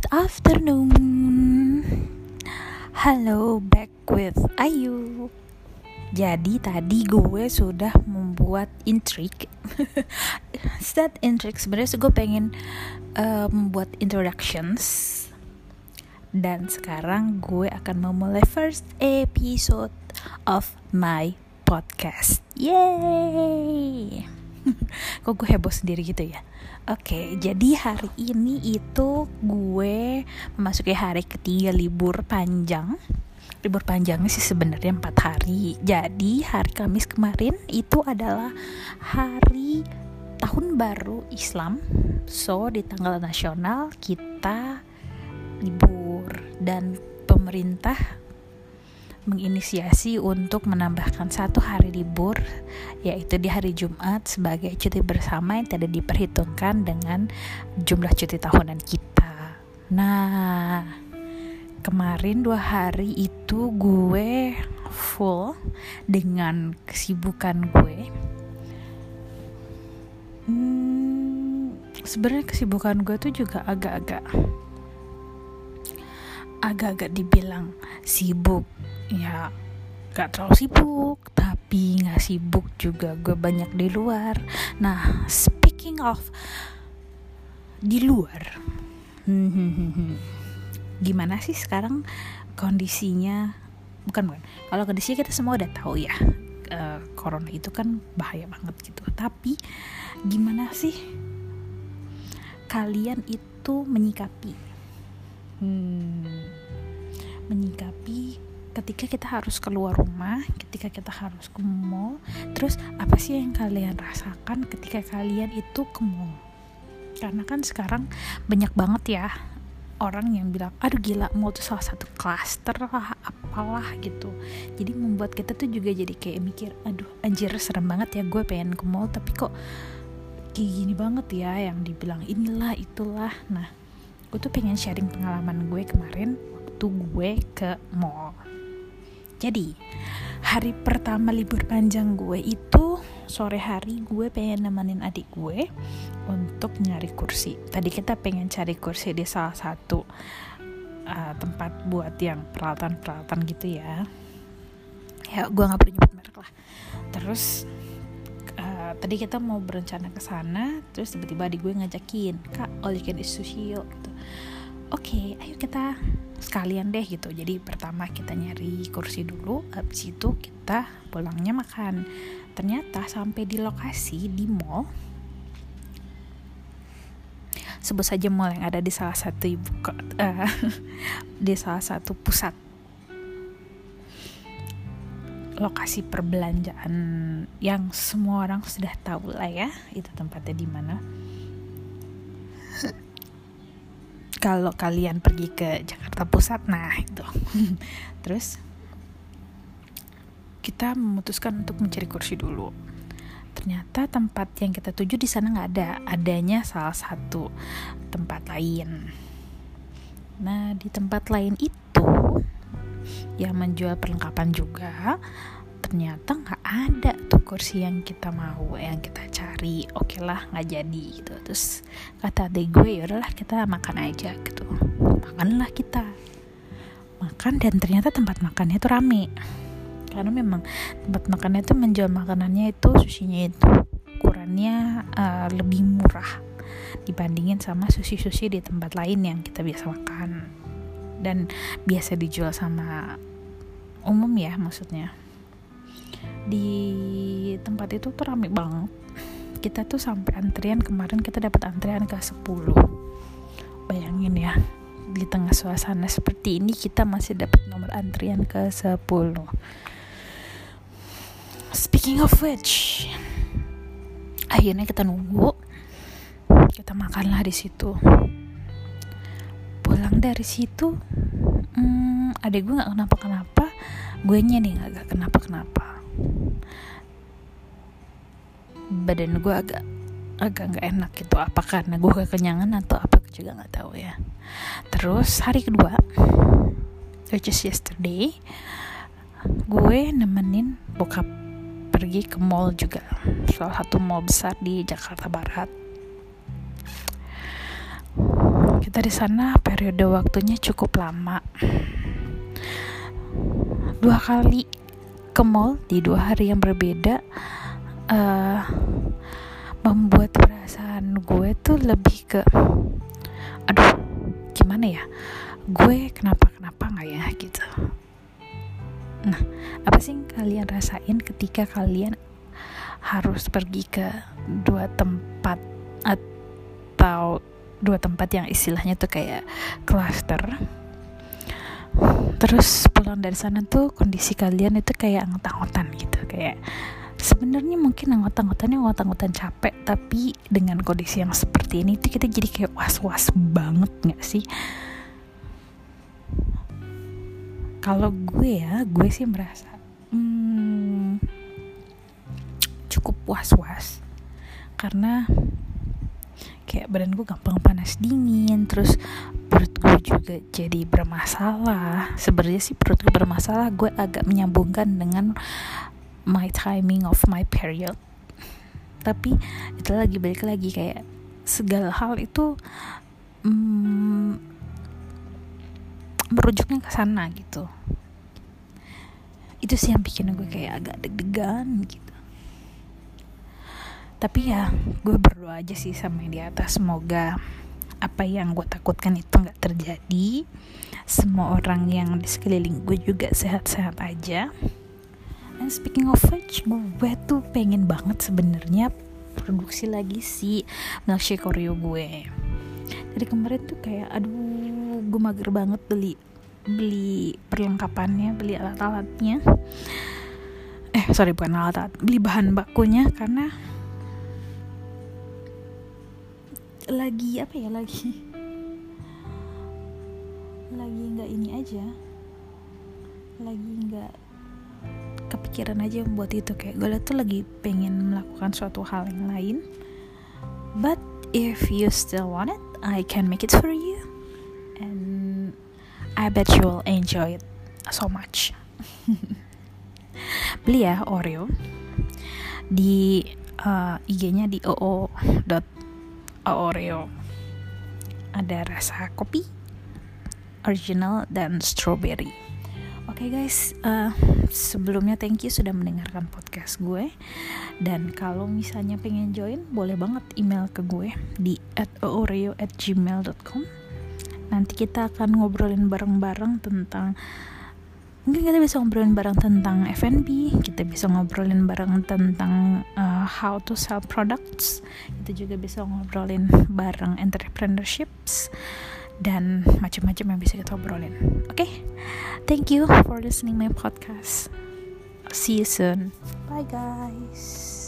Good afternoon. Halo, back with Ayu. Jadi tadi gue sudah membuat intrik. Set intrik sebenarnya gue pengen uh, membuat introductions. Dan sekarang gue akan memulai first episode of my podcast. Yay! Kok gue heboh sendiri gitu ya? Oke, jadi hari ini itu gue memasuki hari ketiga libur panjang. Libur panjangnya sih sebenarnya empat hari. Jadi hari Kamis kemarin itu adalah hari tahun baru Islam. So di tanggal nasional kita libur dan pemerintah menginisiasi untuk menambahkan satu hari libur yaitu di hari Jumat sebagai cuti bersama yang tidak diperhitungkan dengan jumlah cuti tahunan kita. Nah, kemarin dua hari itu gue full dengan kesibukan gue. Hmm, sebenarnya kesibukan gue tuh juga agak-agak agak-agak dibilang sibuk ya gak terlalu sibuk tapi gak sibuk juga. Gue banyak di luar. Nah speaking of di luar gimana sih sekarang kondisinya? Bukan bukan. Kalau kondisinya kita semua udah tahu ya uh, corona itu kan bahaya banget gitu. Tapi gimana sih kalian itu menyikapi? Hmm, menyikapi ketika kita harus keluar rumah, ketika kita harus ke mall, terus apa sih yang kalian rasakan ketika kalian itu ke mall? Karena kan sekarang banyak banget ya orang yang bilang, aduh gila mall itu salah satu klaster lah, apalah gitu. Jadi membuat kita tuh juga jadi kayak mikir, aduh anjir serem banget ya gue pengen ke mall, tapi kok kayak gini banget ya yang dibilang inilah itulah. Nah, gue tuh pengen sharing pengalaman gue kemarin waktu gue ke mall jadi hari pertama libur panjang gue itu sore hari gue pengen nemenin adik gue untuk nyari kursi. Tadi kita pengen cari kursi di salah satu uh, tempat buat yang peralatan-peralatan gitu ya. Ya gue nggak perlu nyebut merek lah. Terus uh, tadi kita mau berencana ke sana, terus tiba-tiba adik gue ngajakin kak all you can eat sushi yuk gitu. Oke, okay, ayo kita sekalian deh gitu. Jadi pertama kita nyari kursi dulu habis itu kita pulangnya makan. Ternyata sampai di lokasi di mall sebut saja mall yang ada di salah satu ibu uh, di salah satu pusat lokasi perbelanjaan yang semua orang sudah tahu lah ya itu tempatnya di mana kalau kalian pergi ke Jakarta Pusat nah itu. Terus kita memutuskan untuk mencari kursi dulu. Ternyata tempat yang kita tuju di sana nggak ada. Adanya salah satu tempat lain. Nah di tempat lain itu yang menjual perlengkapan juga ternyata nggak ada tuh kursi yang kita mau yang kita cari. Oke okay lah nggak jadi gitu. Terus kata adek gue ya udahlah kita makan aja gitu. Makanlah kita. Makan dan ternyata tempat makannya itu rame. Karena memang tempat makannya itu menjual makanannya itu susinya itu ukurannya uh, lebih murah dibandingin sama sushi-sushi di tempat lain yang kita biasa makan. Dan biasa dijual sama umum ya maksudnya di tempat itu tuh rame banget. Kita tuh sampai antrian kemarin kita dapat antrian ke 10 bayangin ya di tengah suasana seperti ini kita masih dapat nomor antrian ke 10 speaking of which akhirnya kita nunggu kita makanlah di situ. Pulang dari situ hmm, adek gue nggak kenapa kenapa gue nya nih nggak kenapa kenapa badan gue agak agak nggak enak gitu. Apa karena gue kekenyangan atau apa gue juga nggak tahu ya. Terus hari kedua which is yesterday gue nemenin bokap pergi ke mall juga. Salah satu mall besar di Jakarta Barat. Kita di sana periode waktunya cukup lama. Dua kali ke mall di dua hari yang berbeda uh, membuat perasaan gue tuh lebih ke aduh gimana ya? Gue kenapa kenapa nggak ya? Gitu. Nah apa sih yang kalian rasain ketika kalian harus pergi ke dua tempat atau dua tempat yang istilahnya tuh kayak cluster terus pulang dari sana tuh kondisi kalian itu kayak anggot-anggotan gitu. Kayak sebenarnya mungkin anggota-anggotanya anggota-anggotan capek tapi dengan kondisi yang seperti ini tuh kita jadi kayak was-was banget nggak sih? Kalau gue ya gue sih merasa hmm, cukup was-was. Karena kayak badan gue gampang panas dingin terus perut gue juga jadi bermasalah. Sebenarnya sih perut gue bermasalah gue agak menyambungkan dengan my timing of my period. Tapi itu lagi balik lagi kayak segala hal itu mm, merujuknya ke sana gitu. Itu sih yang bikin gue kayak agak deg-degan gitu. Tapi ya gue berdoa aja sih sama yang di atas. Semoga apa yang gue takutkan itu nggak terjadi. Semua orang yang di sekeliling gue juga sehat-sehat aja. And speaking of which gue tuh pengen banget sebenarnya produksi lagi si milkshake Oreo gue. Dari kemarin tuh kayak aduh gue mager banget beli beli perlengkapannya beli alat-alatnya. Eh sorry bukan alat-alat beli bahan bakunya karena lagi apa ya lagi. Lagi nggak ini aja. Lagi nggak kepikiran aja buat itu. Kayak gue tuh lagi pengen melakukan suatu hal yang lain. But if you still want it I can make it for you. And I bet you will enjoy it so much. Beli ya Oreo. Di uh, IG-nya di oo Oreo. Ada rasa kopi original dan strawberry. Oke okay guys uh, sebelumnya thank you sudah mendengarkan podcast gue. Dan kalau misalnya pengen join boleh banget email ke gue di at oreo at gmail.com nanti kita akan ngobrolin bareng-bareng tentang mungkin kita bisa ngobrolin bareng tentang F&B kita bisa ngobrolin bareng tentang uh, how to sell products kita juga bisa ngobrolin bareng entrepreneurships dan macam-macam yang bisa kita obrolin. Oke? Okay? thank you for listening my podcast. See you soon. Bye guys